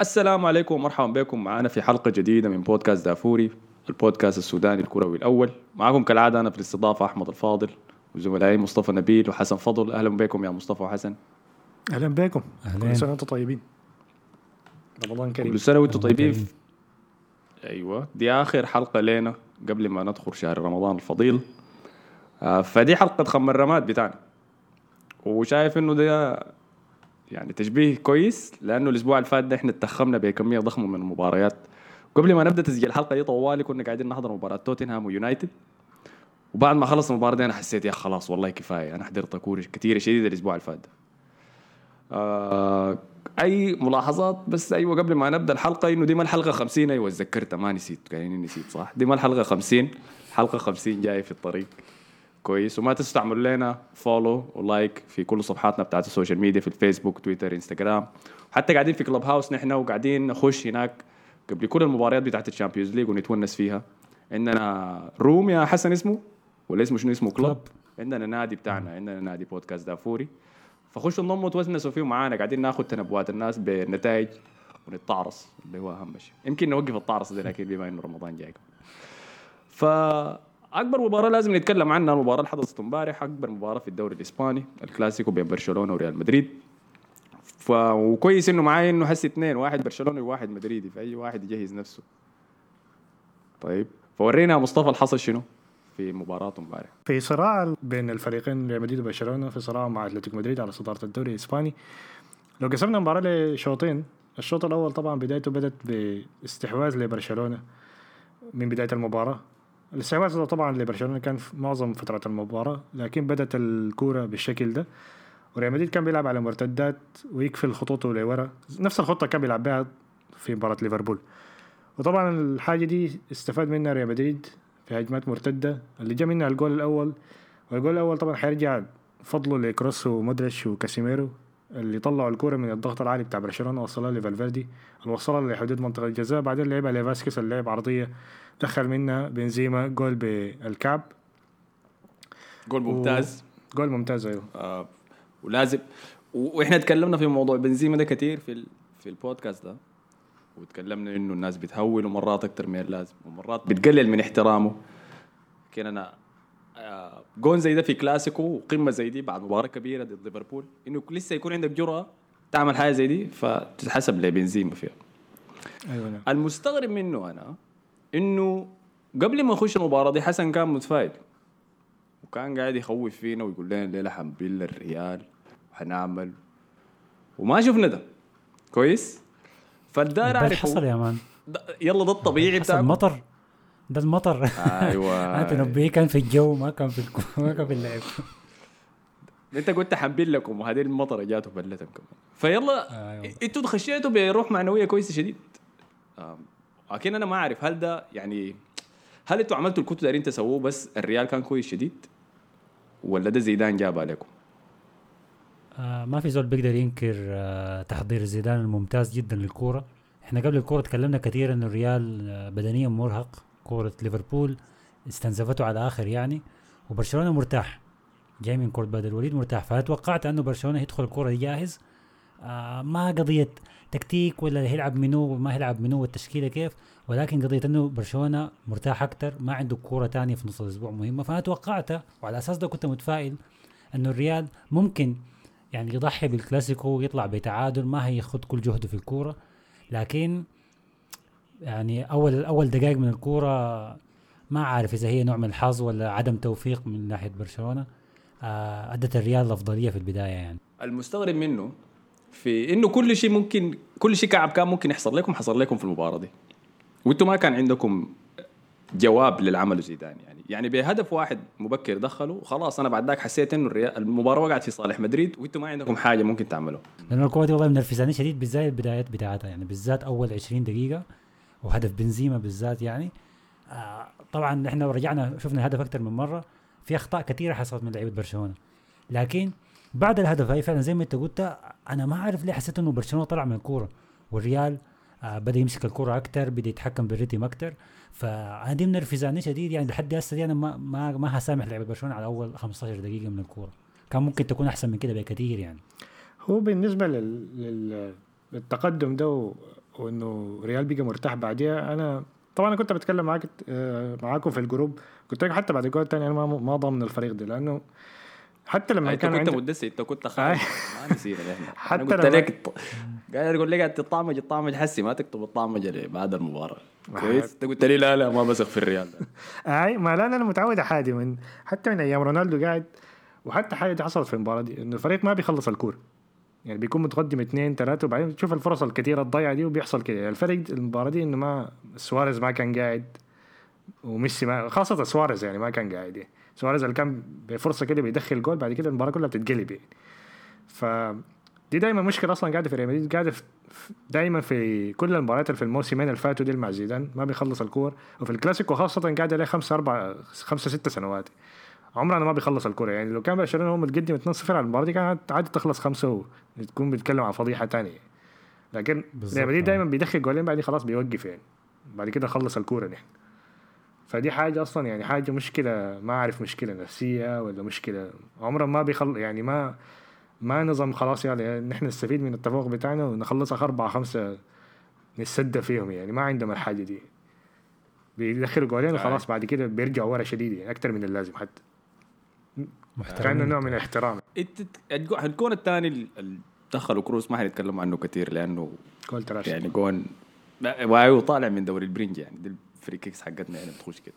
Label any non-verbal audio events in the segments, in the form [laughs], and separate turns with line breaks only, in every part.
السلام عليكم ومرحبا بكم. معنا في حلقة جديدة من بودكاست دافوري البودكاست السوداني الكروي الأول. معكم كالعادة أنا في الاستضافة أحمد الفاضل وزملائي مصطفى نبيل وحسن فضل. أهلا بكم يا مصطفى وحسن.
أهلا بكم.
أهلين.
كل سنة وأنتم طيبين. رمضان كريم.
كل سنة وأنتم طيبين؟
كريم.
أيوة. دي آخر حلقة لنا قبل ما ندخل شهر رمضان الفضيل. آه، فدي حلقة خم الرماد بتاعنا. وشايف إنه ده يعني تشبيه كويس لأنه الأسبوع اللي فات ده إحنا اتخمنا بكمية ضخمة من المباريات. قبل ما نبدأ تسجيل الحلقة دي طوالي كنا قاعدين نحضر مباراة توتنهام ويونايتد. وبعد ما خلص المباراة دي أنا حسيت يا خلاص والله كفاية أنا حضرت كورة كثيره شديدة الأسبوع اللي فات. آه أي ملاحظات؟ بس أيوه قبل ما نبدأ الحلقة إنه دي ما الحلقة 50 أيوه تذكرتها ما نسيت كاني نسيت صح؟ دي ما الحلقة 50 حلقة 50 جاية في الطريق. كويس. وما تنسوا تعملوا لنا follow و like في كل صفحاتنا بتاعت ال social media في الفيسبوك تويتر انستغرام حتى قاعدين في Clubhouse نحن وقاعدين نخش هناك قبل كل المباريات بتاعت ال Champions League ونتونس فيها. عندنا room يا حسن اسمه؟ ولا اسمه شنو اسمه؟
club.
عندنا نادي بتاعنا عندنا نادي بودكاست دافوري. فخشوا انضموا وتونسوا فيه معانا. قاعدين ناخذ تنبؤات الناس بالنتائج ونتعرص اللي هو أهم شيء. يمكن نوقف التعرص ده لكن بما إنه رمضان جاي. فاكبر مباراة لازم نتكلم عنها المباراة اللي حدثت امبارح أكبر مباراة في الدوري الإسباني الكلاسيكو بين برشلونة وريال مدريد. ف وكويس إنه معاي إنه حس اثنين واحد برشلوني وواحد مدريدي فأي واحد يجهز نفسه. طيب فورينا مصطفى الحصل شنو في مباراة امبارح.
في صراع بين الفريقين ريال مدريد وبرشلونة في صراع مع أتلتيكو مدريد على صدارة الدوري الإسباني. لو قسمنا المباراة لشوطين الشوط الأول طبعا بدايته بدأت باستحواذ لبرشلونة من بداية المباراة. الاستحواذ طبعا لبرشلونة كان في معظم فترات المباراة لكن بدأت الكورة بالشكل ده. وريال مدريد كان بيلعب على مرتدات ويقفل خطوطه لورا. نفس الخطة كان بيلعب بها في مباراة ليفربول. وطبعا الحاجة دي استفاد منها ريال مدريد في هجمات مرتدة. اللي جا منها الجول الأول والجول الأول طبعا حيرجع فضله لكروس ومودريتش وكاسيميرو. اللي طلعوا الكرة من الضغط العالي بتاع برشلونة وصلها لفالفيردي. اللي وصلها لحدود منطقة الجزاء. بعدين لعبها لفاسكيز اللي لعب عرضية. دخل منها بنزيما جول بالكعب.
جول ممتاز.
جول ممتاز أيوه.
آه ولازم. و- وإحنا تكلمنا في موضوع بنزيما ده كثير في ال... في البودكاست ده. وتكلمنا إنه الناس بتهول ومرات أكثر من اللازم ومرات بتقلل من احترامه. لكن أنا جون زي ده في كلاسيكو وقمه زي دي بعد مباراة كبيرة ضد ليفربول إنه لسه يكون عندك جرأة تعمل حاجة زي دي فتتحسب لبنزيما فيها.
أيوه نعم.
المستغرب منه أنا إنه قبل ما نخش المباراة دي حسن كان متفائل وكان قاعد يخوف فينا ويقول لنا الليلة حنبل الريال؟ وحنعمل. وما شفنا ده. كويس؟ فالدار اعرف
حصل يا مان.
يلا ده الطبيعي بتاعكم.
مطر. ده المطر.
أيوه. [laughs]
انت نبيه كان في الجو ما كان في الكو... ما كان في اللعب.
انت قلت حنبل لكم وهذه المطره جاته بلتهم كمان فيلا
أيوة.
أنتوا خشيتوا بروح معنوية كويسة شديد. لكن أنا ما أعرف هل ده يعني هل أنتوا عملتوا اللي كنتوا دايرين تسووه بس الريال كان كويس شديد؟ ولا ده زيدان جاب عليكم؟
آه ما في زول بيقدر ينكر آه تحضير زيدان الممتاز جدا للكورة. إحنا قبل الكورة تكلمنا كثير انه الريال آه بدنيا مرهق. كوره ليفربول استنزفته على آخر يعني وبرشلونة مرتاح. جاي من كرة بدل الوليد مرتاح. فتوقعت أنه برشلونة يدخل الكوره جاهز؟ آه ما قضية تكتيك ولا هيلعب منو وما هيلعب منو والتشكيلة كيف ولكن قضية أنه برشلونة مرتاح أكثر ما عنده كوره تانية في نص الأسبوع مهمة. فانا توقعتها وعلى أساس ده كنت متفائل أنه الريال ممكن يعني يضحي بالكلاسيكو ويطلع بتعادل ما هياخد كل جهده في الكورة لكن يعني أول أول دقائق من الكورة ما عارف إذا هي نوع من الحظ ولا عدم توفيق من ناحية برشلونة. آه، أدت الريال الأفضلية في البداية يعني.
المستغرب منه في إنه كل شيء ممكن كل شيء كعب كان ممكن يحصل لكم حصل لكم في المباراة دي. وأنتم ما كان عندكم جواب للعمل زيدان يعني. يعني بهدف واحد مبكر دخلوا خلاص أنا بعد ذاك حسيت إنه المباراة وقعت في صالح مدريد وأنتم ما عندكم حاجة ممكن تعملوا.
لأنه الكورة دي والله منرفزاني شديد بالذات البدايات بتاعتها يعني بالذات أول 20 دقيقة. وهدف بنزيما بالذات يعني. آه طبعا إحنا رجعنا شفنا الهدف أكثر من مرة. في أخطاء كثيرة حصلت من لعيبة برشلونة. لكن بعد الهدف هاي فعلا زي ما أنت قلت أنا ما أعرف ليه حسيت إنه برشلونة طلع من الكورة. والريال آه بدأ يمسك الكورة أكثر بدأ يتحكم بالريتم أكثر فأنا دي منرفزاني شديد يعني. لحد هسه دي أنا ما ما ما هسامح لعيبة برشلونة على أول 15 دقيقة من الكورة. كان ممكن تكون أحسن من كده بكثير يعني.
هو بالنسبة لل... لل... للتقدم ده وانه ريال بقى مرتاح بعديها. أنا طبعا أنا كنت بتكلم معاك آه، معاكم في ال group. لك حتى بعد الجول الثاني أنا ما ما ضامن الفريق ده لأنه حتى لما
أنت
كان
كنت
عندي
مدسي أنت كنت خايف. ما نسينا
حتى
قلت لك قاعد أقول لك قاعد تطعمج الطعمج حسي ما تكتب الطعمج بعد المباراة. كويس؟ أنت قلت لي لا لا ما بثق في الريال. [laughs]
أي ما لا أنا متعود حاجة من حتى من أيام رونالدو قاعد وحتى حاجة حصلت في المباراة دي إنه الفريق ما بيخلص الكوره يعني بيكون متقدم اثنين ثلاثة وبعدين تشوف الفرص الكثيره الضيعه دي وبيحصل كده. يعني الفريق المباراة دي إنه ما سواريز ما كان قاعد وميسي ما خاصة سواريز يعني ما كان قاعد. يعني سواريز اللي كان بفرصة كده بيدخل جول بعد كده المباراة كلها بتتقلب يعني. ف دي دايما مشكلة أصلا قاعدة في ريال مدريد قاعدة في دايما في كل المباريات اللي في الموسمين اللي فاتوا دي مع زيدان ما بيخلص الكور. وفي الكلاسيكو خاصة قاعد عليه خمسة أربعة خمسة ستة سنوات. عمرنا ما بيخلص الكرة يعني لو كان برشلونة هو متقدم 2-0 على المباراة دي كانت عادي تخلص خمسة وتكون بيتكلم عن فضيحة تانية. لكن ريال مدريد
آه.
دايما بيدخل جولين بعدين خلاص بيوقف يعني. بعد كده خلص الكورة نحن. فدي حاجة أصلا يعني حاجة مشكلة. ما أعرف مشكلة نفسية ولا مشكلة. عمرها ما بيخل يعني ما ما نظام خلاص يعني. نحن نستفيد من التفوق بتاعنا ونخلص آخر أربعة خمسة نتسدى فيهم يعني. ما عندهم الحاجة دي. بيدخلوا جولين وخلاص بعد كده بيرجعوا ورا شديد يعني أكثر من اللازم حتى. كانه
محترمين
نوع من الاحترام.
الجون الثاني اللي دخلوا كروس ما حنتكلم عنه كثير لأنه
جول trash
يعني جون وايو طالع من دوري البرنج يعني دي ال free kicks حقتنا يعني بتخش كده.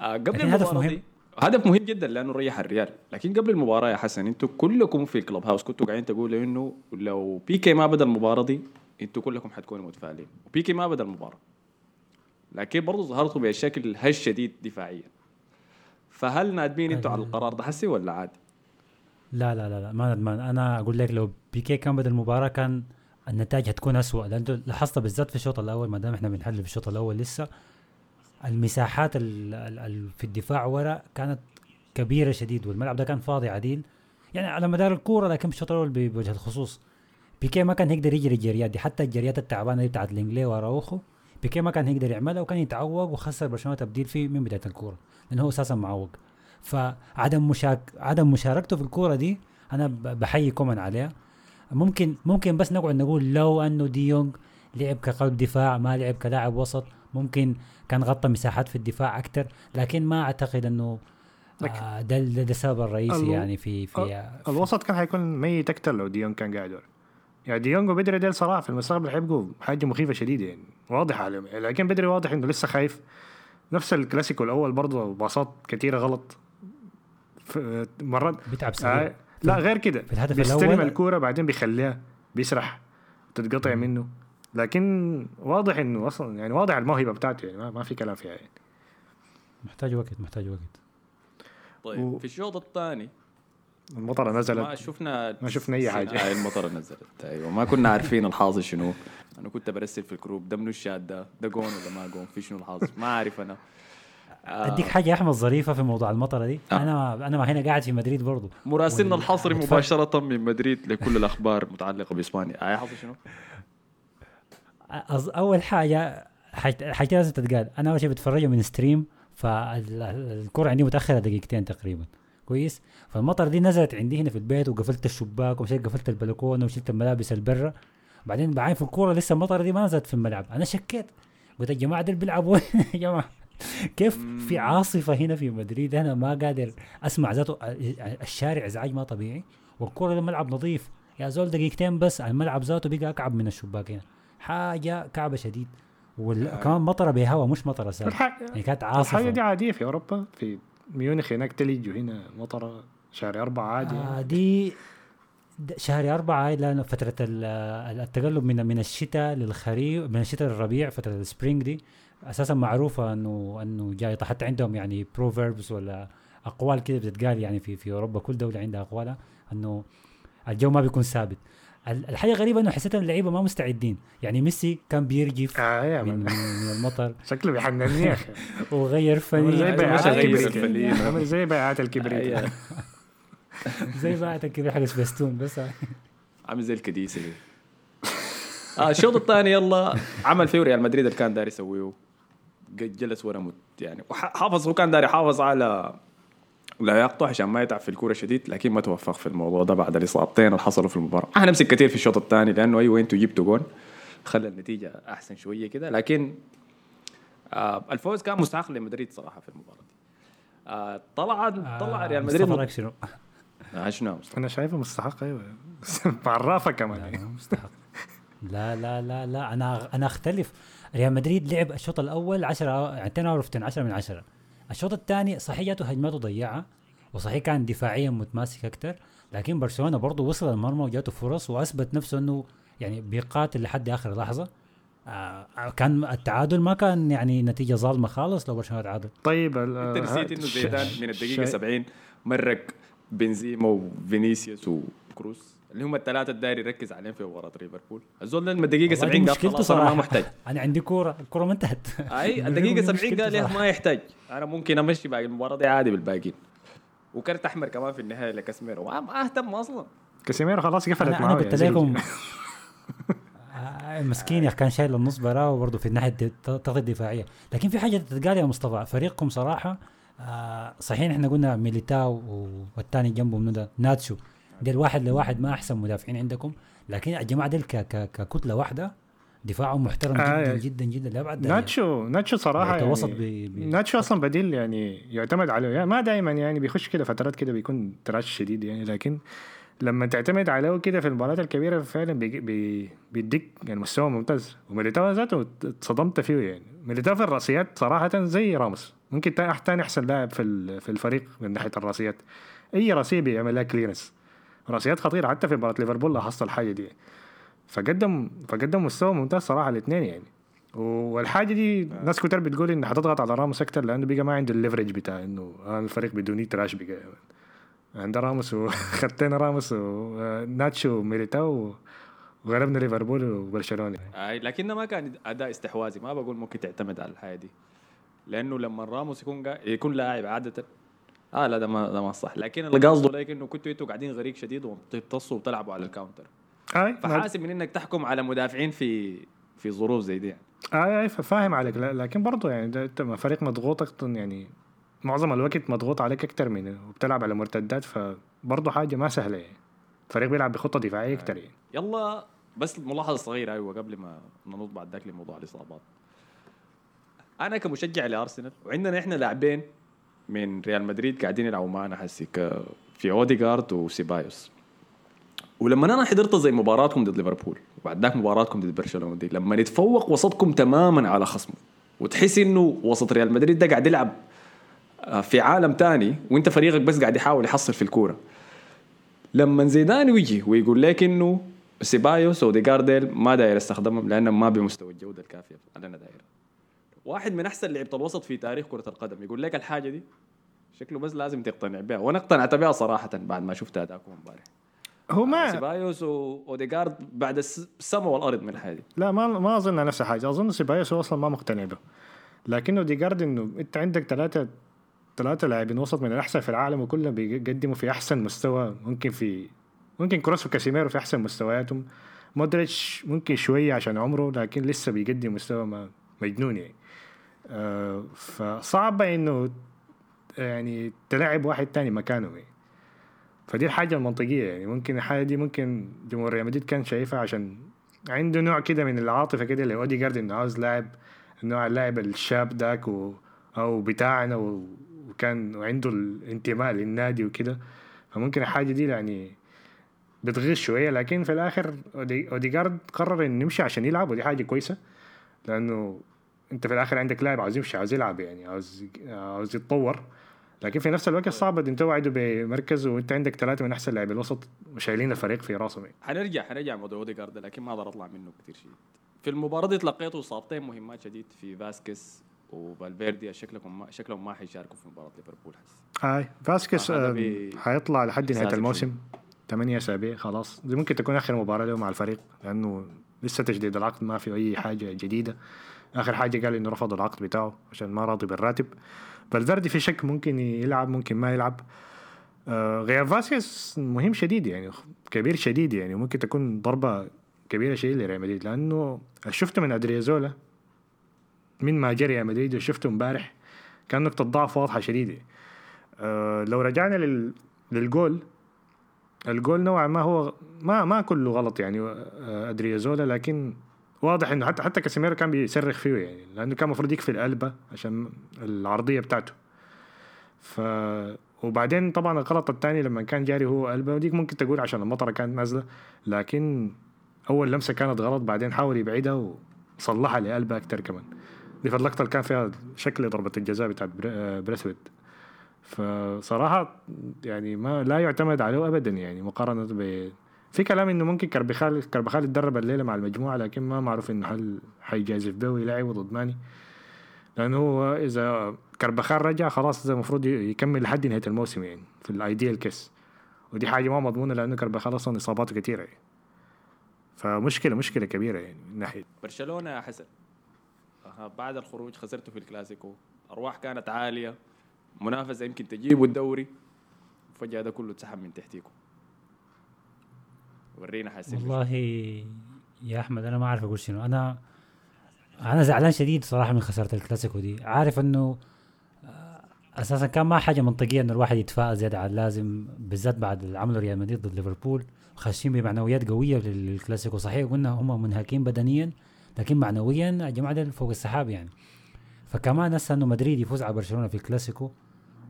آه قبل
لكن هدف مهم.
دي هدف مهم جدا لأنه ريح الريال. لكن قبل المباراة يا حسن إنتوا كلكم في ال Clubhouse كنتوا قاعدين تقولوا إنه لو بيكي ما بدأ المباراة دي إنتوا كلكم حتكونوا متفائلين. وبيكي ما بدأ المباراة. لكن برضه ظهرتوا بشكل هش شديد دفاعيا. فهل نادمين أنتوا على القرار ده حسي ولا عادي؟
لا لا لا لا ما ندمان. أنا أقول لك لو بيكي كان بدا المباراة كان النتائج هتكون أسوأ. لأن أنت لاحظت بالذات في الشوط الأول ما دام إحنا بنحلل في الشوط الأول لسه المساحات ال ال ال في الدفاع ورا كانت كبيرة شديد والملعب ده كان فاضي عديل. يعني على مدار الكورة لكن في الشوط الأول بوجه الخصوص بيكيه ما كان يقدر يجري الجريات دي. حتى الجريات التعبانة دي بتاعت لينجلي وأراوخو بيكيه ما كان يقدر يعملها وكان يتعوق وخسر برشلونة تبديل فيه من بداية الكورة لأنه هو أساسا معوق. فعدم مشا- عدم مشاركته في الكورة دي أنا بحيي كومان عليها. ممكن ممكن بس نقعد نقول لو أنه دي يونغ لعب كقلب دفاع ما لعب كلاعب وسط ممكن كان غطى مساحات في الدفاع أكثر لكن ما أعتقد
أنه
آه ده ده السبب الرئيسي يعني في في
الوسط كان حيكون ميت أكثر لو دي يونغ كان قاعد ورا. يعني دي يونغ وبيدري ديل صراحة في المستقبل حيبقوا حاجة مخيفة شديدة يعني واضحه عليهم لكن بيدري واضح إنه لسه خايف. نفس الكلاسيكو الأول برضه باصات كثيره غلط. مرات
بيتعب سريع.
آه لا غير كده.
في الهدف
بيستلم الكورة بعدين بيخليها بيسرح تتقطع منه. لكن واضح إنه أصلا يعني واضح الموهبة بتاعته يعني ما, ما في كلام فيها يعني.
محتاج وقت محتاج وقت.
طيب
و-
في الشوط الثاني
المطرة
ما
نزلت.
شفنا
ما شفنا أي حاجة.
آه المطرة نزلت. أيوه ما كنا عارفين الحاصل شنو. أنا كنت برسل في الجروب ده منو الشات ده ده قون ولا ما قون؟ في شنو الحصل ما عارف أنا. آه.
أديك حاجة يا أحمد ظريفة في موضوع المطرة دي.
آه.
أنا أنا ما هنا قاعد في مدريد برضو.
مراسلنا
وال-
الحصري مباشرة من مدريد لكل الأخبار المتعلقه بإسبانيا. آه حصل شنو؟
أز... أول حاجة حاجة حاجة لازم تتقال. أنا أول شيء بتفرجه من ستريم فالكرة عندي متأخرة دقيقتين تقريبا. كويس. فالمطر دي نزلت عندي هنا في البيت وقفلت الشباك ومشيت قفلت البلكونة وشلت الملابس البرة. بعدين بعين في الكورة لسه المطر دي ما نزلت في الملعب. أنا شكيت. قلت يا جماعة دول بيلعبوا [laughs] يا جماعة. كيف في عاصفة هنا في مدريد؟ أنا ما قادر أسمع ذاته. الشارع ازعاج ما طبيعي. والكورة الملعب نظيف. يا زول دقيقتين بس الملعب ذاته بقى أكعب من الشباك هنا. حاجة كعبة شديد. وكمان مطرة بهواء مش مطرة سهل
الح-
يعني كانت
الحاجة دي
عاصفه
عادية في أوروبا؟ في ميونخ هناك تلج وهنا مطرة شهر أربعة عادي
آه
يعني.
دي د- شهر أربعة هاي لأنه فترة ال- ال- التقلب من من الشتاء للخريف من الشتاء للربيع فترة ال spring دي أساسا معروفة إنه إنه جاي حتى عندهم يعني proverbs ولا أقوال كده بتتقال يعني في في أوروبا كل دولة عندها أقوالها إنه الجو ما بيكون ثابت ال- الحاجة غريبة إنه حسيت إن اللعيبة ما مستعدين. يعني ميسي كان بيرجف
آه يا
من,
من.
المطر. [laughs]
شكله بيحنني يا أخي. [laughs]
وغير فني [laughs]
زي
بياعات
الكبريت. زي بياعات الكبريت.
زي بعت كده حق سبيستون بس.
عامل زي الكديسه دي آه الشوط الثاني يلا. عمل فيه ريال مدريد اللي كان داير يسويه. جلس ورا مت يعني وحافظ هو كان داري يحافظ على لا يقطع عشان ما يتعب في الكورة شديد لكن ما توفق في الموضوع ده بعد الإصابتين اللي حصلوا في المباراة. حنمسك كثير في الشوط الثاني لأنه أيوه أنتوا جبتوا جون خلى النتيجة أحسن شوية كده لكن آه الفوز كان مستحق لمدريد صراحة في المباراة دي. آه طلع طلع ريال مدريد
مصطفى شنو؟
آه شنو
أنا شايفه مستحق أيوه. [laughs] بعرافه كمان.
لا،
يعني.
مستحق. لا لا لا لا أنا أنا أختلف. ريال مدريد لعب الشوط الأول 10 يعني 10 out 10 من 10 الشوط الثاني صحيح جاته هجماته ضيعها وصحيح كان دفاعيا متماسك أكثر لكن برشلونة برضه وصل المرمى وجاته فرص وأثبت نفسه إنه يعني بيقاتل لحد آخر لحظة. آه كان التعادل ما كان يعني نتيجة ظالمة خالص لو برشلونة تعادل.
طيب
انت نسيت
إنه
زيدان من الدقيقة
شايف-
70 مرق بنزيما وفينيسيوس وكروس. اللي هم الثلاثة الداير يركز عليهم في مباراة ليفربول. الزول من الدقيقه
والله دي
70 قال أنا ما
صراحة.
محتاج.
أنا عندي كورة الكورة ما انتهت.
أي [laughs] الدقيقة
دي
70
مشكلته
قال. ما يحتاج. أنا ممكن أمشي باقي المباراة دي عادي بالباقيين. وكرت أحمر كمان في النهاية لكاسميرو ما ما اهتم أصلا.
كاسيميرو خلاص قفلت
أنا, أنا
معاه
قلت
يعني.
لكم. [laughs] آه، مسكين يا أخي كان شايل النص براه وبرضه في الناحية التغطيه الدفاعية. لكن في حاجة تتقال يا مصطفى فريقكم صراحة آه صحيح إحنا قلنا ميليتاو والثاني جنبه ده ناتشو. ديل واحد لواحد ما أحسن مدافعين عندكم لكن الجماعه ك- ككتلة واحدة دفاعهم محترم
آه،
جدا
يعني
جدا جدا. لابعد.
ناتشو ناتشو صراحة
يعني وسط
يعني
ب- ب-
ناتشو أصلا بديل يعني يعتمد عليه. يعني ما دائما يعني بيخش كده فترات كده بيكون trash شديد يعني لكن لما تعتمد عليه كده في المباريات الكبيرة فعلا بيجي- بي بيديك يعني مستوى ممتاز. وميليتاو ذاته اتصدمت فيه يعني. ميليتاو في الراسيات صراحة زي راموس. ممكن تاني أحسن لاعب في في الفريق من ناحية الراسيات. أي راسيه بيعمل لها clearance رأسيات خطيرة حتى في مباراة ليفربول لاحظت الحاجة دي. فقدم فقدم مستوى ممتاز صراحة الاثنين يعني. والحاجة دي ناس كتير بتقول إنها حتضغط على راموس أكتر لأنه بقى ما عنده ال leverage بتاع إنه آه الفريق بدوني trash بقى. عند راموس وخدتنا [laughs] راموس وناتشو وميليتاو وغلبنا ليفربول وبرشلونة.
أي لكنه ما كان أداء استحواذي ما بقول ممكن تعتمد على الحاجة دي. لأنه لما راموس يكون قا... يكون لاعب عادة آه لا ده ما ده ما صح. لكن اللي قصده لك إنه كنتوا أنتوا قاعدين غريق شديد وبتتصوا وبتلعبوا على الكاونتر.
أي
فحاسب من إنك تحكم على مدافعين في في ظروف زي دي يعني.
أي أي فاهم عليك. لا- لكن برضه يعني أنت فريق مضغوط يعني معظم الوقت مضغوط عليك أكتر من وبتلعب على مرتدات فبرضه حاجة ما سهلة يعني. فريق بيلعب بخطة دفاعية أكتر يعني.
يلا بس ملاحظة صغيرة أيوه قبل ما ننط بعد ذاك لموضوع الإصابات. أنا كمشجع لأرسنال وعندنا إحنا لاعبين من ريال مدريد قاعدين يلعبوا معنا حسي ك- في أوديجارد وسيبايوس. ولما أنا حضرت زي مباراتكم ضد ليفربول وبعد ذاك مباراتكم ضد برشلونة دي لما يتفوق وسطكم تماما على خصمه وتحس إنه وسط ريال مدريد ده قاعد يلعب آه، في عالم تاني وإنت فريقك بس قاعد يحاول يحصل في الكورة. لما زيدان يجي ويقول لك إنه سيبايوس وأوديجارد ديل ما داير استخدمهم لانهم ما بمستوى الجودة الكافية اللي أنا داير. واحد من أحسن لعيبة الوسط في تاريخ كرة القدم. يقول لك الحاجة دي شكله بس لازم تقتنع بها. وأنا اقتنعت بها صراحة بعد ما شفت اداءكم امبارح
هو ما
سيبايوس واوديجارد بعد الس- السما والأرض من الحاجة دي.
لا ما ما أظن نفس الحاجة. أظن سيبايوس هو أصلا ما مقتنع به. لكن أوديجارد إنه أنت عندك ثلاثة ثلاثة لاعبين وسط من الأحسن في العالم وكلهم بيقدموا في أحسن مستوى. ممكن في ممكن كروس وكاسيميرو في أحسن مستوياتهم. مودريتش ممكن شوية عشان عمره لكن لسه بيقدم مستوى ما مجنون يعني. فصعبه إنه يعني تلعب واحد تاني مكانه. يعني فدي الحاجة المنطقية يعني. ممكن الحاجة دي ممكن جمهور ريال مدريد كان شايفها عشان عنده نوع كده من العاطفة كده اللي أوديجارد إنه عاوز لاعب نوع اللاعب الشاب داك و أو بتاعنا و- وكان وعنده الانتماء للنادي وكده. فممكن الحاجة دي يعني بتغيظ شوية. لكن في الآخر أودي- أوديجارد قرر إنه يمشي عشان يلعب ودي حاجة كويسة. لأنه انت في الآخر عندك لاعب عاوز يمشي عاوز يلعب يعني عاوز عاوز يتطور. لكن في نفس الوقت صعب انت توعده بمركز وانت عندك ثلاثة من أحسن لاعبي الوسط وشايلين الفريق في راسهم يعني.
حنرجع حنرجع موضوع اوديجارد لكن ما أقدر اطلع منه كثير شيء في المباراة دي تلقيتوا إصابتين مهمات شديد في فاسكيز وفالفيردي. شكلهم ما شكلهم ما حيشاركوا في مباراة ليفربول هسه.
هاي فاسكيس
آه،
حيطلع لحد
نهاية
الموسم ثمانية اسابيع خلاص. دي ممكن تكون آخر مباراة له مع الفريق لأنه لسه تجديد العقد ما في أي حاجة جديدة. آخر حاجة قال إنه رفض العقد بتاعه عشان ما راضي بالراتب. فالفيردي في شك ممكن يلعب ممكن ما يلعب. آه غياب فاسكيز مهم شديد يعني كبير شديد يعني ممكن تكون ضربة كبيرة شديد لريال مدريد لأنه شفته من أودريوزولا من ما جري ريال مدريد وشفته امبارح كان نقطة ضعف واضحة شديدة. آه لو رجعنا لل... للجول الجول نوعا ما هو ما ما كله غلط يعني آه، أودريوزولا لكن واضح إنه حتى حتى كاسيميرو كان بيصرخ فيه يعني لأنه كان المفروض يكفي القلبه عشان العرضية بتاعته. ف وبعدين طبعا الغلط الثاني لما كان جاري هو قلبه وديك ممكن تقول عشان المطرة كانت نازلة لكن أول لمسة كانت غلط بعدين حاول يبعدها وصلحها لقلبه أكثر كمان. دي في اللقطه اللي كان فيها شكل ضربة الجزاء بتاعت بري- بريثويت فصراحة يعني ما لا يعتمد عليه ابدا يعني مقارنة في كلام إنه ممكن كربخال كربخال يتدرب الليلة مع المجموعة لكن ما معروف إنه هل حيجازف به ويلعب ضد ماني لأنه هو إذا كربخال رجع خلاص إذا المفروض يكمل لحد نهاية الموسم يعني في ال ideal case ودي حاجة ما مضمونة لأنه كربخال أصلا إصاباته كثيره يعني. فمشكله مشكلة كبيرة يعني من ناحية.
برشلونة يا حسن. بعد الخروج خسرته في الكلاسيكو. أرواح كانت عالية. منافسة يمكن تجيبوا الدوري. فجأة ده كله اتسحب من تحتيكم. ورينا حاسين
والله يا أحمد أنا ما اعرف أقول شنو. أنا أنا زعلان شديد صراحة من خسارة الكلاسيكو دي. عارف إنه آه، أساسا كان ما حاجة منطقية إنه الواحد يتفائل زيادة عن اللازم بالذات بعد اللي عمله ريال مدريد ضد ليفربول. خاشين بمعنويات قوية للكلاسيكو. صحيح قلنا هم منهكين بدنيا لكن معنويا يا جماعة ده فوق السحاب يعني. فكمان هسه إنه مدريد يفوز على برشلونة في الكلاسيكو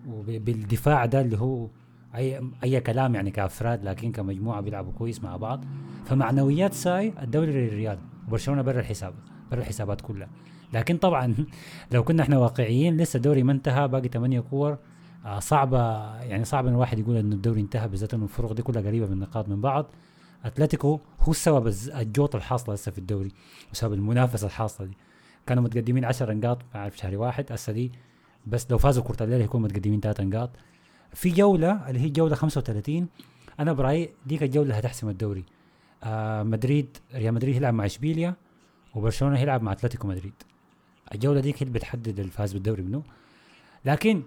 وبالدفاع ده اللي هو أي أي كلام يعني كأفراد لكن كمجموعة بيلعبوا كويس مع بعض. فمعنويات ساي الدوري للريال وبرشلونة برا الحساب برا الحسابات كلها. لكن طبعا [laughs] لو كنا إحنا واقعيين لسه الدوري ما انتهى باقي 8 كور آه صعبة يعني صعب إن الواحد يقول انه الدوري انتهى بالذات إنه الفروق دي كلها قريبة من النقاط من بعض. أتلتيكو هو السبب الجوط الحاصلة هسه في الدوري وسبب المنافسة الحاصلة دي. كانوا متقدمين 10 نقاط اعرف شهر واحد هسه دي بس لو فازوا كره الليل يكونوا متقدمين 3 نقاط. في جولة اللي هي جولة 35 أنا برايي ديك الجولة هتحسم الدوري. آه مدريد ريال مدريد يلعب مع إشبيليا وبرشلونة يلعب مع أتلتيكو مدريد. الجولة ديك هي اللي بتحدد الفاز بالدوري منه لكن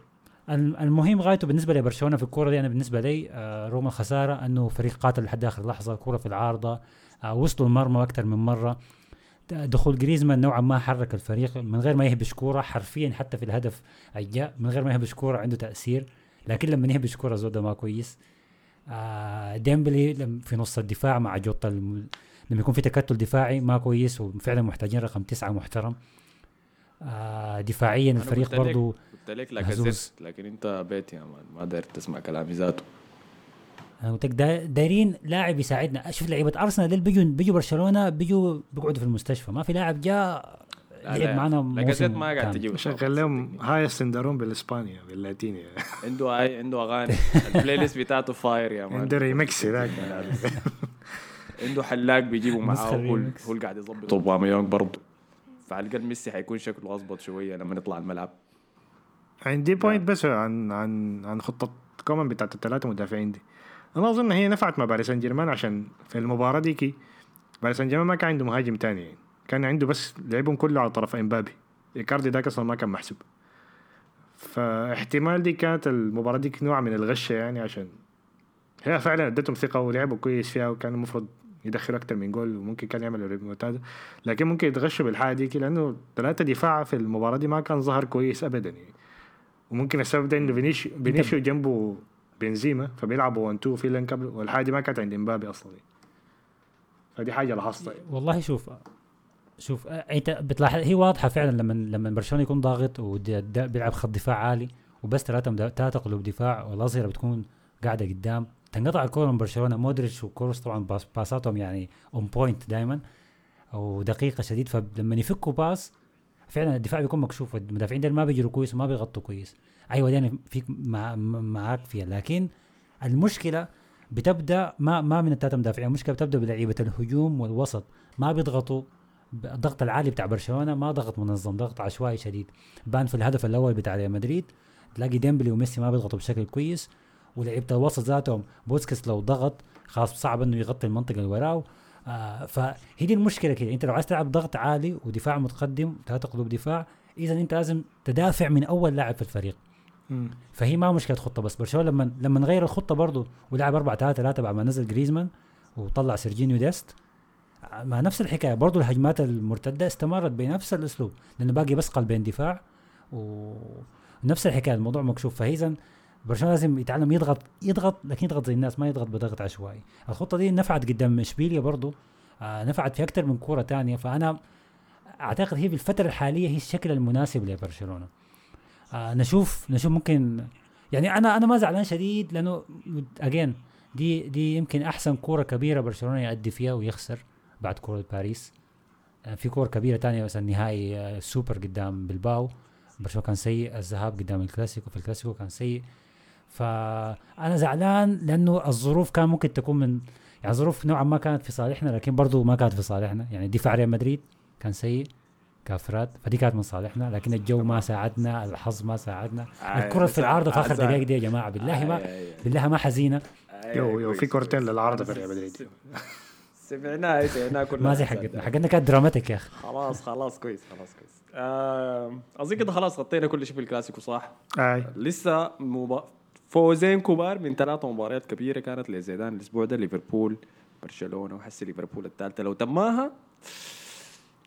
الم- المهم غايته بالنسبة لبرشلونة في الكورة دي أنا بالنسبة لي آه رغم الخساره إنه فريق قاتل لحد آخر لحظة كوره في العارضة آه وصلوا المرمى أكثر من مرة. دخول جريزمان نوعا ما حرك الفريق من غير ما يهبش كورة حرفيا حتى في الهدف الجاء من غير ما يهبش كورة عنده تأثير. لكن لما يهبش كوره زود ما كويس. آه ديمبلي في نص الدفاع مع جوطة الم... لما يكون في تكتل دفاعي ما كويس وفعلا محتاجين رقم تسعة محترم. آه دفاعيا الفريق برضو
قلت لك. لاكازيت لكن أنت بيت يا man ما داير تسمع كلامي ذاته.
أنا قلت لك دا- دايرين لاعب يساعدنا. شوف لعيبة أرسنال دول بيجوا بيجوا برشلونة بيجوا بيقعدوا في المستشفى. ما في لاعب جاء لعب
لا،
معنا
لاكازيت
موسم
ما قاعد. تجيب
شغل لهم هاي ال syndrome بالاسبانيا باللاتيني [laughs]
عنده اي عنده أغاني. ال playlist بتاعته fire يا man
عنده ريمكس ذاك
عنده حلاق بيجيبه معاه. هو. هو اللي قاعد يظبط اوباميونج برضه فعلى الأقل ميسي حيكون شكله أظبط شوية لما نطلع الملعب.
عندي point بس عن عن عن خطة كومان بتاعت الثلاثة مدافعين دي. أنا أظن هي نفعت مع باريس سان جيرمان عشان في المباراة ديكي باريس سان جيرمان ما كان عنده مهاجم تاني. يعني كان عنده بس لعبهم كله على طرف إمبابي. إيكاردي داك أصلا ما كان محسوب. فاحتمال دي كانت المباراة ديك نوع من الغشة يعني عشان هي فعلا ادتهم ثقة ولعبوا كويس فيها وكان المفروض يدخلوا أكتر من جول وممكن كان يعملوا ريمونتادا. لكن ممكن يتغشوا بالحاجة ديك لأنه ثلاثة دفاع في المباراة دي ما كان ظهر كويس ابدا يعني. وممكن السبب ده إنه فينيسيو فينيسيو جنبه بنزيما فبيلعبوا 1 2 في لين قبل والحاجة دي ما كانت عند إمبابي أصلا فدي حاجة لاحظتها
والله شوف شوف آه، انت بتلاحظ هي واضحة فعلا لما لما برشلونة يكون ضاغط وبيلعب خط دفاع عالي وبس ثلاثة ثلاثة قلوب دفاع والاظهره بتكون قاعدة قدام تنقطع الكورة من برشلونة. مودريتش وكروس طبعا باس باساتهم يعني on point دائما ودقيقة شديد فلما يفكوا pass فعلا الدفاع بيكون مكشوف المدافعين ما بيجروا كويس وما بيغطوا كويس. أيوه يعني فيك مع معاك فيها. لكن المشكلة بتبدأ ما ما من الثلاثة مدافعين. المشكلة بتبدأ بلعيبة الهجوم والوسط. ما بيضغطوا. الضغط العالي بتاع برشلونة ما ضغط منظم ضغط عشوائي شديد. بان في الهدف الأول بتاع ريال مدريد تلاقي ديمبلي وميسي ما بيضغطوا بشكل كويس ولعيبة الوسط ذاتهم بوسكيتس لو ضغط خلاص صعب إنه يغطي المنطقة اللي وراه آه فهي دي المشكلة كده. أنت لو عايز تلعب ضغط عالي ودفاع متقدم ثلاثة قلوب دفاع اذا أنت لازم تدافع من أول لاعب في الفريق. فهي ما مشكلة خطة بس. برشلونة لما لما نغير الخطة برضه ولعب 4 3 3 بعد ما نزل جريزمان وطلع سيرجينيو ديست مع نفس الحكاية برضه الهجمات المرتدة استمرت بنفس الأسلوب لأنه باقي بس قلبين دفاع ونفس الحكاية الموضوع مكشوف. فاذا برشلونة لازم يتعلم يضغط يضغط لكن يضغط زي الناس ما يضغط بضغط عشوائي. الخطة دي نفعت قدام إشبيليا برضه آه نفعت في أكثر من كورة تانية. فأنا أعتقد هي في الفترة الحالية هي الشكل المناسب لبرشلونة. آه نشوف نشوف ممكن يعني أنا أنا ما زعلان شديد لأنه again دي دي يمكن أحسن كورة كبيرة برشلونة يؤدي فيها ويخسر. بعد كوره باريس. آه في كوره كبيرة تانية مثلا نهائي آه سوبر قدام بلباو. برشلونة كان سيء الذهاب قدام الكلاسيكو في الكلاسيكو كان سيء. فأنا زعلان لأنه الظروف كان ممكن تكون من يعني الظروف نوعا ما كانت في صالحنا لكن برضو ما كانت في صالحنا. يعني دفاع ريال مدريد كان سيء كافراد فدي كانت من صالحنا. لكن الجو ما ساعدنا الحظ ما ساعدنا. الكرة في العارضة في آخر دقائق دي يا جماعة بالله ما بالله ما حزينة.
يو يو في كورتين للعارضة في ريال مدريد. [laughs]
سمعناها سمعناها كلها.
ما زي حقتنا حقتنا كانت dramatic يا أخي.
خلاص خلاص كويس خلاص كويس. أظن كده خلاص غطينا كل شيء في الكلاسيكو صح؟
أي.
لسه مب... فوزين كبار من ثلاثة مباريات كبيرة كانت لزيدان الأسبوع ده ليفربول برشلونة وحسي ليفربول التالتة. لو تماها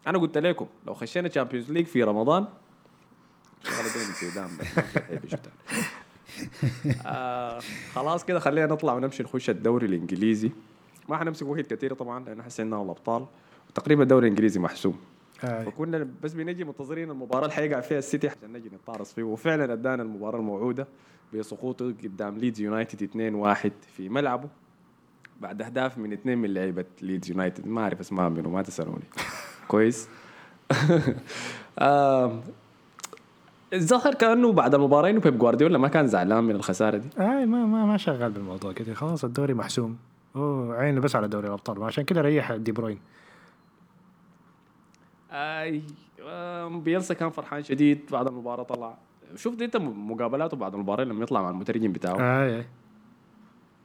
أنا قلت لكم لو خشينا Champions League في رمضان زيدان. [laughs] آه خلاص كده خلينا نطلع ونمشي نخش الدوري الإنجليزي. ما حنمسك وقت كثير طبعا لأنه حسي إننا الأبطال. وتقريبا الدوري الإنجليزي محسوم.
اي
فكنا بس بنجي منتظرين المباراة اللي حيقع فيها السيتي عشان نجي نتعرض فيه. وفعلا أدانا المباراة الموعودة بسقوطه قدام ليدز يونايتد 2-1 في ملعبه. بعد أهداف من اثنين من لعيبة ليدز يونايتد. ما أعرف اسمها منو ما تسألوني. [laughs] كويس. [laughs] الظاهر كأنه بعد المباراه انه بيب جوارديولا ما كان زعلان من الخسارة دي.
اي ما ما ما شغال بالموضوع كده خلاص الدوري محسوم. هو عينه بس على دوري الأبطال. عشان كده ريح دي بروين.
أي بيلسا كان فرحان شديد بعد المباراة طلع. شفت انت مقابلاته بعد المباراة لما يطلع مع المترجم بتاعه.
اي اي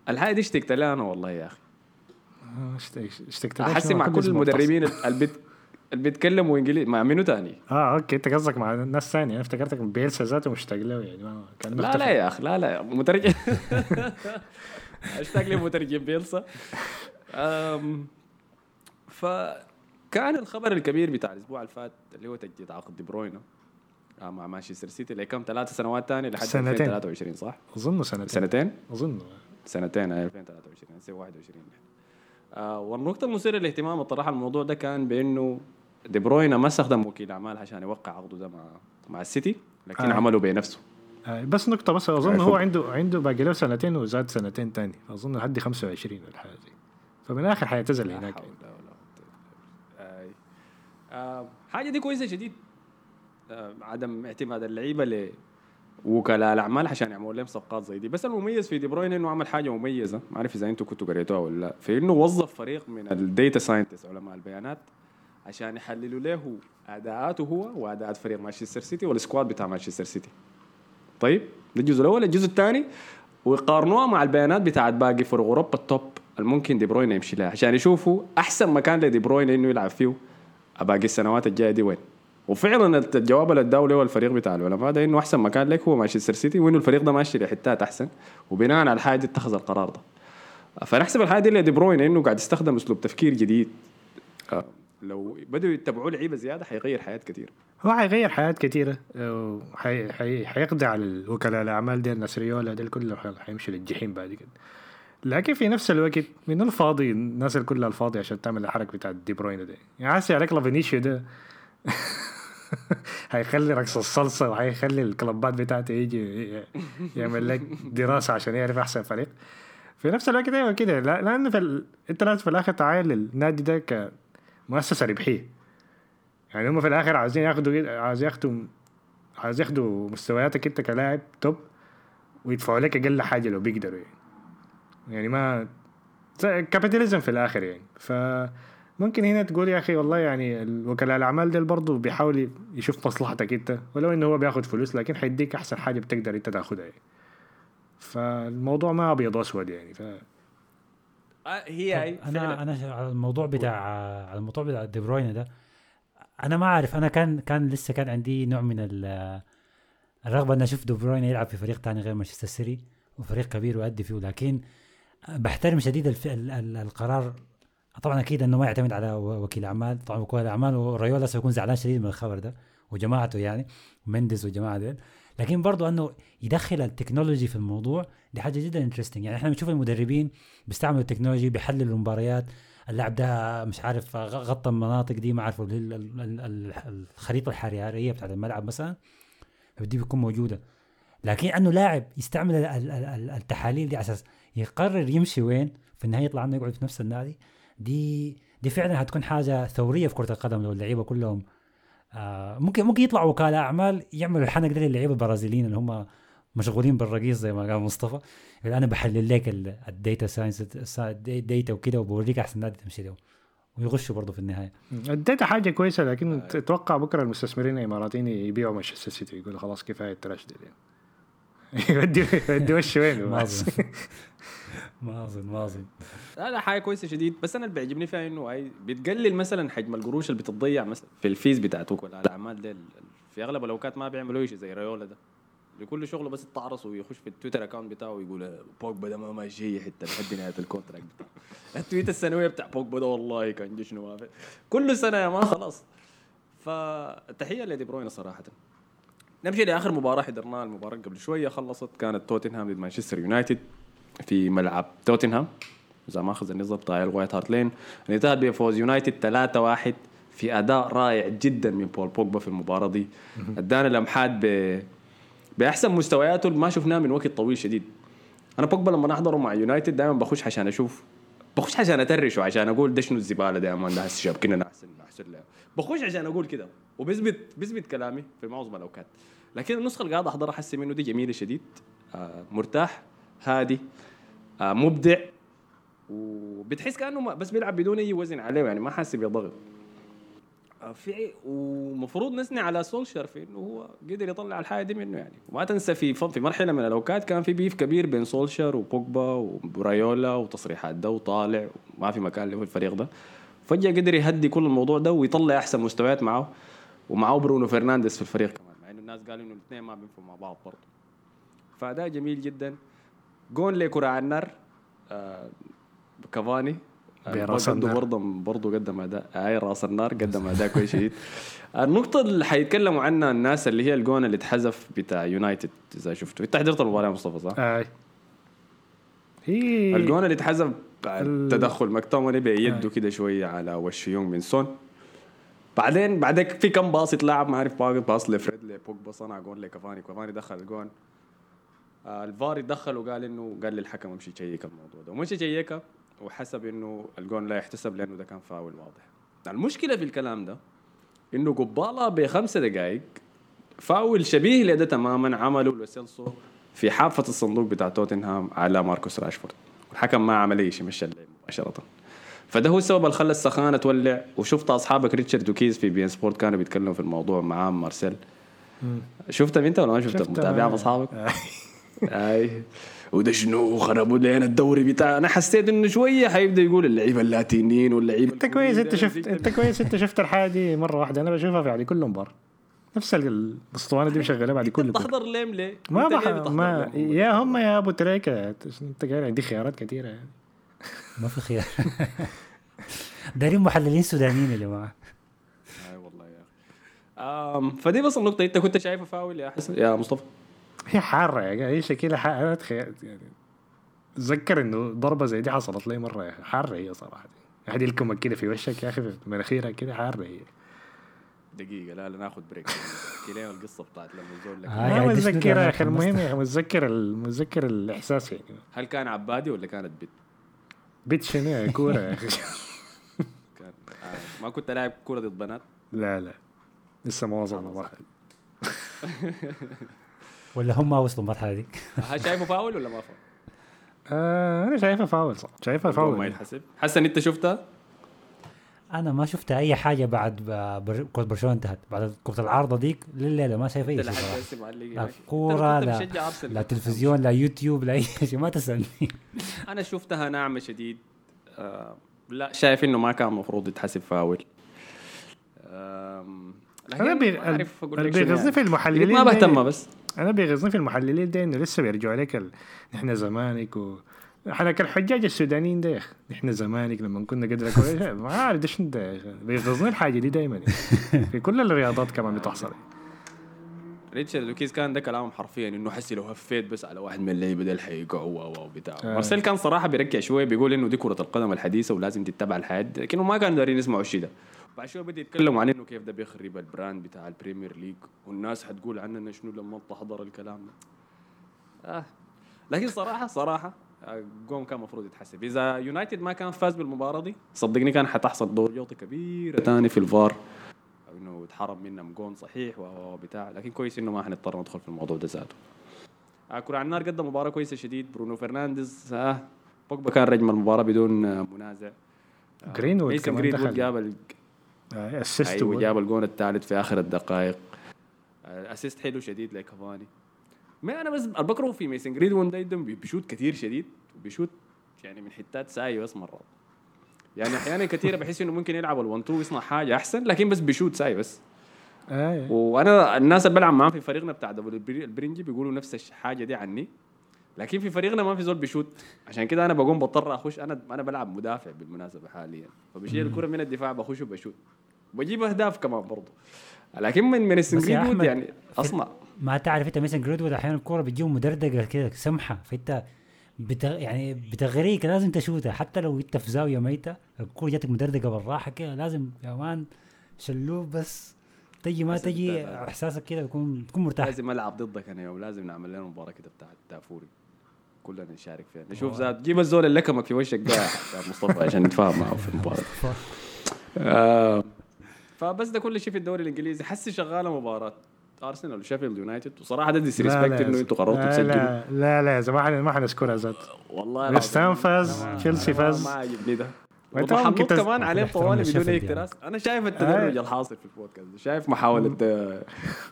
الحاجة دي اشتقت لها أنا والله يا أخي.
آه، اشت- اشتقت لك
احس؟ مع كل المدربين اللي بيت اللي بيتكلموا إنجليزي مع منو تاني؟
آه okay أنت قصدك مع ناس ثانية. أنا افتكرتك بيلسا ذاته مشتاق له يعني كان
لا. لا يا أخي لا لا مترجم [laughs] أشتاق لي مترجم بيلسا فكان الخبر الكبير بتاع الأسبوع اللي فات اللي هو تجديد عقد دي بروين آه، مع مانشستر سيتي. لكم ثلاث سنوات ثانية لحد
سنتين.
2023 صح؟
أظن سنتين.
سنتين؟
أظن.
سنتين آه، 2023 هسه 21 آه والنقطة المثيرة للاهتمام الطرح الموضوع ده كان بأنه دي بروينا ما استخدم وكيل أعمال عشان يوقع عقده ده مع مع السيتي لكن
آه.
عمله بنفسه.
بس نقطة بس أظن
عارف.
هو عنده عنده باقي له سنتين وزاد سنتين تاني. أظن لحد 25 ولا حاجة زي. فمن الآخر حيعتزل هناك.
آه حاجة دي كويسة شديد. آه عدم اعتماد اللعيبة لوكلاء الأعمال عشان يعملوا لهم صفقات زي دي. بس المميز في دي بروين إنه عمل حاجة مميزة. ما أعرف إذا أنتم كنتوا قريتوها ولا لا. في إنه وظف فريق من ال data scientist علماء البيانات عشان يحللوا له أداءاته هو وأداءات فريق مانشستر سيتي وال squad بتاع مانشستر سيتي. طيب ده الجزء الأول الجزء الثاني ويقارنوها مع البيانات بتاعت باقي فرق أوروبا ال top الممكن دي بروين يمشي لها عشان يشوفوا أحسن مكان لدي بروين إنه يلعب فيه باقي السنوات الجاية دي وين. وفعلا الجواب اللي اداه له الفريق بتاع العلماء ده إنه أحسن مكان لك هو مانشستر سيتي وإنه الفريق ده ماشي لحتات أحسن وبناء على الحاجة دي اتخذ القرار ده. فنحسب الحاجة دي لدي بروين إنه قاعد يستخدم أسلوب تفكير جديد. آه، لو بدوا يتبعوا لعيبة زيادة حيغير حياة كثير
هو حيغير حياة كثيرة وحي- حي- حيقضي على الوكلاء الأعمال دي الناس ريولا دي كله حي- حيمشي للجحيم بعد كده. لكن في نفس الوقت من الفاضي الناس اللي كلها الفاضي عشان تعمل الحركة بتاعت دي بروين دي يعني عسي عليك لافينيشيو ده. [laughs] هيخلي رقص الصلصة وهيخلي الكلبات بتاعته يجي يعمل لك دراسة عشان يعرف أحسن فريق. في نفس الوقت أيوه كده لا- لأن في. أنت لازم في الآخر تعاين للنادي ده كمؤسسة ربحية. يعني هم في الآخر عايزين ياخدوا عايز ياخدوا عايز ياخدوا مستوياتك انت كلاعب top ويدفعوا لك أقل حاجة لو بيقدروا يعني. يعني ما كابيتاليزم في الآخر يعني. فممكن هنا تقول يا أخي والله يعني الوكلاء الأعمال ديل برضه بيحاول يشوف مصلحتك انت ولو إنه هو بياخد فلوس لكن حيديك أحسن حاجة بتقدر انت تاخدها يعني. فالموضوع ما أبيض وأسود يعني. ف
هي هي
أنا أنا ش- على الموضوع بتاع على الموضوع بتاع دي بروين ده أنا ما أعرف أنا كان كان لسه كان عندي نوع من ال- الرغبة إني أشوف دي بروين يلعب في فريق تاني غير مانشستر سيتي وفريق كبير ويؤدي فيه لكن بحترم شديد الف... ال... ال... القرار. طبعا أكيد إنه ما يعتمد على وكيل أعمال طبعا وكيل الاعمال وريولا سيكون زعلان شديد من الخبر ده وجماعته يعني مندز وجماعة ديل. لكن برضو أنه يدخل ال technology في الموضوع دي حاجة جدا interesting يعني إحنا بنشوف المدربين بيستعملوا ال technology بيحللوا المباريات. اللاعب ده مش عارف غطى المناطق دي ما عارف ال- ال- ال- ال- الخريطة الحرارية بتاعت الملعب مثلا. فدي بتكون موجودة. لكن أنه لاعب يستعمل ال- ال- ال- التحاليل دي على أساس يقرر يمشي وين في النهاية يطلع عنه يقعد في نفس النادي دي دي فعلا هتكون حاجة ثورية في كرة القدم لو اللعيبة كلهم آه ممكن ممكن يطلعوا وكلاء أعمال يعملوا الحنك ده للعيبه البرازيليين اللي هم مشغولين بالرقيص زي ما قال مصطفى. يقول أنا بحلل لك ال- ال data science ال data وكده وبوريك أحسن نادي تمشي له. ويغشوا برضه في النهاية.
اديتها حاجة كويسة لكن تتوقع بكرة المستثمرين الإماراتيين يبيعوا مانشستر سيتي يقولوا خلاص كفاية ال trash دي يودي يودي وش وين؟
ما اظن ما اظن ما اظن
لا لا حاجة كويسة شديد بس أنا اللي بيعجبني فيها إنه هي بتقلل مثلا حجم القروش اللي بتضيع مثلا في ال fees بتاعت وكلاء الاعمال ديل في أغلب الأوقات ما بيعملوا شيء زي ريولا ده. لكل شغله بس يتعرص ويخش في ال Twitter account بتاعه ويقول بوجبا ده ما ماشي حتى لحد نهاية ال contract بتاعه ال tweet السنوية بتاع بوجبا ده والله كان جيش نوافق كل سنة يا ما خلاص. فتحية لدي بروين صراحة. نمشي لآخر مباراة حضرناها المباراة قبل شوية خلصت كانت توتنهام ضد مانشستر يونايتد في ملعب توتنهام. إذا ما اخذني ضبط على ال White Hart Lane. انتهت بفوز يونايتد 3-1 في أداء رائع جدا من بول بوجبا في المباراة دي. أدانا لمحات ب بأحسن مستوياته اللي ما شفناه من وقت طويل شديد. أنا بوجبا لما أحضره مع يونايتد دائما بخش عشان أشوف بخش عشان اترش وعشان أقول ده شنو الزبالة مان ده هسه شابكنا احسن له بخش عشان أقول كده وبثبت بثبت كلامي في معظم الأوقات. لكن النسخة اللي قاعد أحضرها حسي منه دي جميلة شديد آه مرتاح هادي آه مبدع وبتحس كأنه بس بيلعب بدون أي وزن عليه يعني ما حاسس بضغط. آه، في ومفروض نثني على سولشر في إنه هو قدر يطلع الحاجة دي منه يعني. وما تنسى في في مرحلة من الأوقات كان في بيف كبير بين سولشر وبوجبا وبرايولا وتصريحات ده وطالع وما في مكان له الفريق ده. فجأة قدر يهدي كل الموضوع ده ويطلع أحسن مستويات معه ومعه برونو فرنانديز في الفريق كمان مع إنه الناس قالوا إنه الاثنين ما بينفعوا مع بعض برضه فده جميل جدا جون لكرة على النار آه كافاني
براس
برضه
النار.
برضه برضه قدم أداء هاي راس النار قدم أداء كويس شديد [laughs] النقطة اللي حيتكلموا عنها الناس اللي هي الجون اللي اتحذف بتاع يونايتد إذا شفته انت حضرت المباراة يا مصطفى صح؟
آه. هي
الجون اللي اتحذف بعد
ال-
تدخل مكتوميناي بيده كده شوية على وش هيونغ مين سون بعدين بعدك في كم باص اتلعب ما عارف باص باص لفريد لبوجبا صنع جون لكافاني كافاني دخل الجون آه الفار يتدخل وقال إنه قال للحكم امشي check الموضوع ده. ومشي check ه وحسب إنه الجون لا يحتسب لأنه ده كان فاول واضح. المشكلة في الكلام ده إنه قبالة بخمسة دقائق فاول شبيه لده تماما عمله لوسيلسو في حافة الصندوق بتاع توتنهام على ماركوس راشفورد. الحكم ما عمل أي شيء مشى اللعب مباشرة. فده هو السبب اللي خلى السخانة تولع. وشفت أصحابك ريتشارد وكيز في بي إن سبورت كانوا بيتكلموا في الموضوع معاه مارسيل. شفتها أنت ولا ما شفتها
شفتها.
متابعها مع أصحابك؟ [laughs] أي. وده شنو؟ خربوا لنا الدوري بتاع. أنا حسيت إنه شوية حيبدأ يقول اللعيبة اللاتينيين واللعيبة
أنت كويس
أنت
شفت أنت كويس أنت شفت الحاجة دي مرة واحدة. أنا بشوفها في يعني كل مباراة. نفس ال- الاسطوانة دي مشغلها بعد كل [laughs] مباراه
تحضر ليم ليه؟
ما
أنت ليه
بح...
بتحضر
ما؟ يا هم يا أبو تريكة. انت قايل عندي خيارات كثيره يعني
ما في خيار. [laughs] دايرين محللين سودانيين يا جماعة.
أي والله يا أخي. فدي بس النقطة. انت كنت شايفه فاول يا حسن؟ يا مصطفى؟
هي حارة يا أخي، هي شكلها حارة. تخيل يعني تذكر إنه ضربة زي دي حصلت لي مرة يا أخي. حارة هي صراحة. احد يلكمك كده في وشك يا أخي في مناخيرك كده حارة هي.
دقيقة لا لا ناخذ بريك احكي لنا القصة بتاعت لما الزول لك.
ما
يعني
متذكر يا أخي المهم. يا أخي متذكر ال- متذكر الإحساس يعني.
هل كان عبادي ولا كانت بيت؟
بيت شنو يا كورة يا
أخي؟ [laughs] آه، ما كنت لاعب كورة ضد بنات؟
لا لا. لسه ما وصلنا مرحلة. [laughs]
ولا هم ما وصلوا المرحله دي؟ [laughs]
هل شايفه فاول ولا ما فاول؟
آه أنا شايفها فاول صح شايفها
الجول ما
فاول
يتحسب حسن أنت شفتها؟
أنا ما شفت أي حاجة بعد كرة برشلونة انتهت. بعد كرة العارضة ديك لليلة ما شايف
أي
شيء لا
هناك. كورة
لا. لا تلفزيون لا يوتيوب لا أي شيء ما تسألني. [laughs]
أنا شفتها ناعمة شديد. آه لا شايف إنه ما كان المفروض يتحسب فاول. أنا
بيغزني
يعني.
في المحللين
ما بهتم بس.
أنا بيغزني في المحللين ده انه لسه بيرجعوا عليك ال... إحنا زمانك و حنك الحجاج السودانيين ده يا أخي إحنا زمانك لما كنا قدر ما عارف ده شنو ده يا أخي. بيغزني الحاجة دي دايما. [laughs] في كل الرياضات كمان بتحصل.
ريتشارد وكيز كان ده كلامهم حرفيا إنه حسي لو هفيت بس على واحد من اللعيبة ده حيقعوا و بتاع.
آه.
مارسيل كان صراحة بيرجع شوية بيقول إنه دي كرة القدم الحديثة ولازم تتبع الحياة لكنه ما كانوا دارين يسمعوا الشيء ده. بعد شوية بدأ يتكلموا عن إنه كيف ده بيخرب ال brand بتاع ال Premier League. والناس حتقول عننا شنو لما تحضر الكلام ده. آه. لكن صراحة صراحة آه، جون كان المفروض يتحسب. إذا يونايتد ما كان فاز بالمباراة دي صدقني كان حتحصل دور جوطة كبيره ثاني في الفار. إنه اتحرم منا جون صحيح وبتاع لكن كويس إنه ما حنضطر ندخل في الموضوع ده ذاته. آه، كرة على النار قدم مباراة كويسة شديد. برونو فرنانديز آه بوجبا كان رجل المباراة بدون آه، منازع. آه،
جرينوود
ميسن
كمان
جرينوود
دخل.
جاب ال-
assist
أيوه جاب الجون الثالث في آخر الدقائق. assist حلو شديد لكافاني. ما أنا بس بكره في ميسن جرينوود ده بيشوت كثير شديد وبيشوت يعني من حتات ساي بس مرات يعني أحيانا كثيره بحس إنه ممكن يلعب ال1 2 ويصنع حاجة أحسن لكن بس بيشوت ساي بس.
آه.
وأنا الناس اللي بلعب معاهم في فريقنا بتاع دبل البرنجي بيقولوا نفس الحاجة دي عني. لكن في فريقنا ما في زول بيشوت. عشان كده أنا بقوم بضطر أخش أنا أنا بلعب مدافع بالمناسبة حاليا. فبشيل الكرة من الدفاع بخش وبشوت. وبجيب أهداف كمان برضه لكن من من
بس يا
السنجريد
أحمد،
يعني أصنع.
ما تعرف انت مثلا جرينوود أحيانا الكورة بتجيه مدردقة كده سمحة. فانت بت... يعني بتغريك لازم تشوتها حتى لو انت في زاوية ميتة الكورة جاتك مدردقة بالراحة كده لازم يا man شلوب بس. تجي ما تجي إحساسك كده بيكون تكون مرتاح.
لازم ألعب ضدك أنا يوم. لازم نعمل لنا مباراة كده بتاعت دافوري كلنا نشارك فيها. نشوف ذات جيب الزول اللي لكمك في وشك ده مصطفى عشان نتفاهم معه في المباراة. [laughs] آه، فبس ده كل شيء في الدوري الإنجليزي. حسي شغالة مباراة. أرسنال وشيفيلد يونايتد؟ وصراحة ده
disrespect
إنه أنتوا قررتوا تسجلوا.
لا لا لا يا زلمه ما حنذكرها ذات
والله
ويست هام. فاز تشيلسي فاز
ما عجبني ده.
ممكن تز-
كمان عليه طوالي بدون اي اكتراث أنا شايف التدرج
آه.
الحاصل في البودكاست. شايف محاولة آه،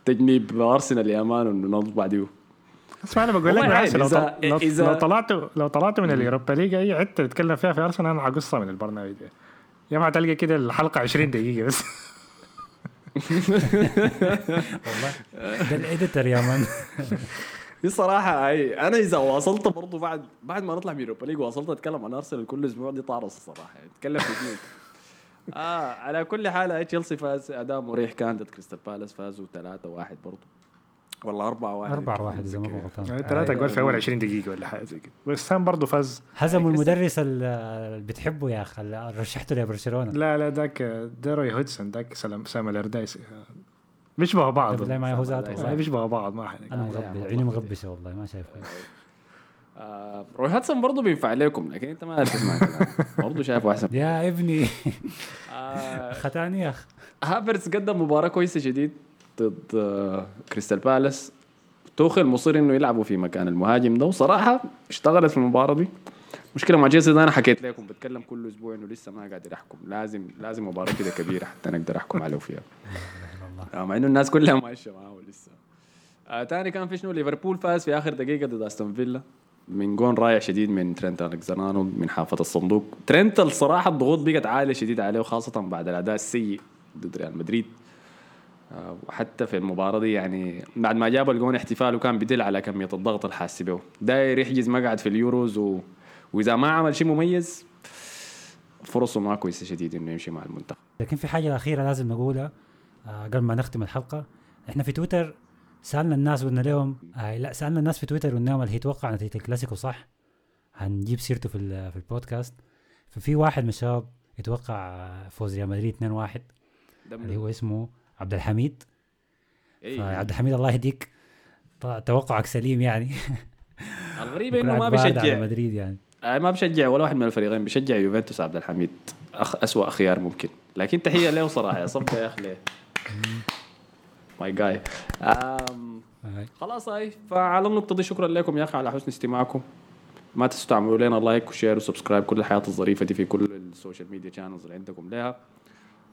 تجنيب أرسنال لا man انه نضرب بعديه.
اسمع أنا بقول لك بالعكس لو.
إذا-
لو,
إذا-
لو طلعتوا لو طلعتوا من ال Europa League أي حتة تتكلم فيها في أرسنال أنا حقصها من البرنامج ده. يا ما تلقى كده الحلقة 20 دقيقة بس.
والله. ده ال editor يا man. [laughs]
دي صراحة أنا إذا واصلت برضو بعد بعد ما نطلع من Europa League واصلت أتكلم عن أرسنال كل أسبوع دي طارص الصراحة أتكلم في اثنين. آه على كل حال تشيلسي فاز أداء مريح كان ضد كريستال بالاس فازوا 3 1 برضو. والله 4 1
4 1 إذا ما غلطان.
ثلاثة جول في أول 20 دقيقة ولا حاجة زي كده. ويست هام برضه فاز.
هزموا المدرس ال- اللي بتحبه يا أخي اللي رشحته لبرشلونة.
لا لا ذاك ده روي هودسون ذاك سلام سام ألاردايس بيشبهوا بعض.
بالله معي هو ذاته.
بيشبهوا بعض ما
أنا
مغبي
كيف.
مغبشة والله ما شايف.
آه روي هودسون برضو بينفع لكم لكن أنت ما تسمع كلام برضو شايفه أحسن.
يا ابني.
آه [laughs]
ختاني يا أخي.
هافرتز قدم مباراة كويسة شديد ضد آه، كريستال بالاس. توخل مصر إنه يلعبوا في مكان المهاجم ده. وصراحة اشتغلت في المباراة دي. مشكلة مع جيسي ده أنا حكيت لكم بتكلم كل أسبوع إنه لسه ما قادر احكم لازم لازم مباراة كده كبيرة حتى نقدر احكم عليه فيها [laughs] آه، مع إنه الناس كلها ماشية معاه لسه آه تاني كان في شنو؟ ليفربول فاز في آخر دقيقة ضد أستون فيلا. من جون رائع شديد من ترينت الكزانانو من حافة الصندوق. ترينت الصراحة الضغوط بقت عالية شديد عليه وخاصة بعد الأداء السيء ضد ريال مدريد. وحتى في المباراة دي يعني بعد ما جاب الجون احتفال وكان بدل على كمية الضغط اللي حاسس به داير يحجز مقعد في اليوروز و... وإذا ما عمل شيء مميز فرصه ما كويسة شديد إنه يمشي مع المنتخب.
لكن في حاجة اخيره لازم نقولها آه قبل ما نختم الحلقة إحنا في تويتر سألنا الناس قلنا لهم آه لا سألنا الناس في تويتر قلنا لهم اللي يتوقع نتيجة الكلاسيكو صح؟ هنجيب سيرته في في البودكاست. ففي واحد من الشباب يتوقع فوز ريال مدريد 2-1
ده
اللي هو اسمه عبد الحميد
إيه.
فعبد الحميد الله يهديك. توقعك سليم يعني. [laughs]
الغريب [laughs] إنه ما بيشجع.
مدريد يعني.
آه، ما بشجع ولا واحد من الفريقين بشجع يوفنتوس عبد الحميد أخ أسوأ خيار ممكن. لكن تحية له صراحة يا صبت يا أخي ماي جاي. خلاص هاي. فعلى النقطة دي شكرا لكم يا أخي على حسن استماعكم. ما تنسوا تعملوا لنا like و share و subscribe كل الحاجات الظريفة دي في كل ال social media channels اللي عندكم لها.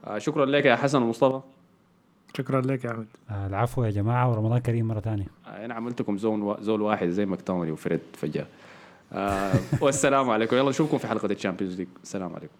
آه شكرا لك يا حسن ومصطفى.
شكرا لك يا احمد
آه العفو يا جماعة ورمضان كريم مرة ثانية.
آه أنا عملتكم زون و... زول واحد زي مكتوميناي وفريد فجأة. آه والسلام عليكم. يلا نشوفكم في حلقة ال Champions League. السلام عليكم.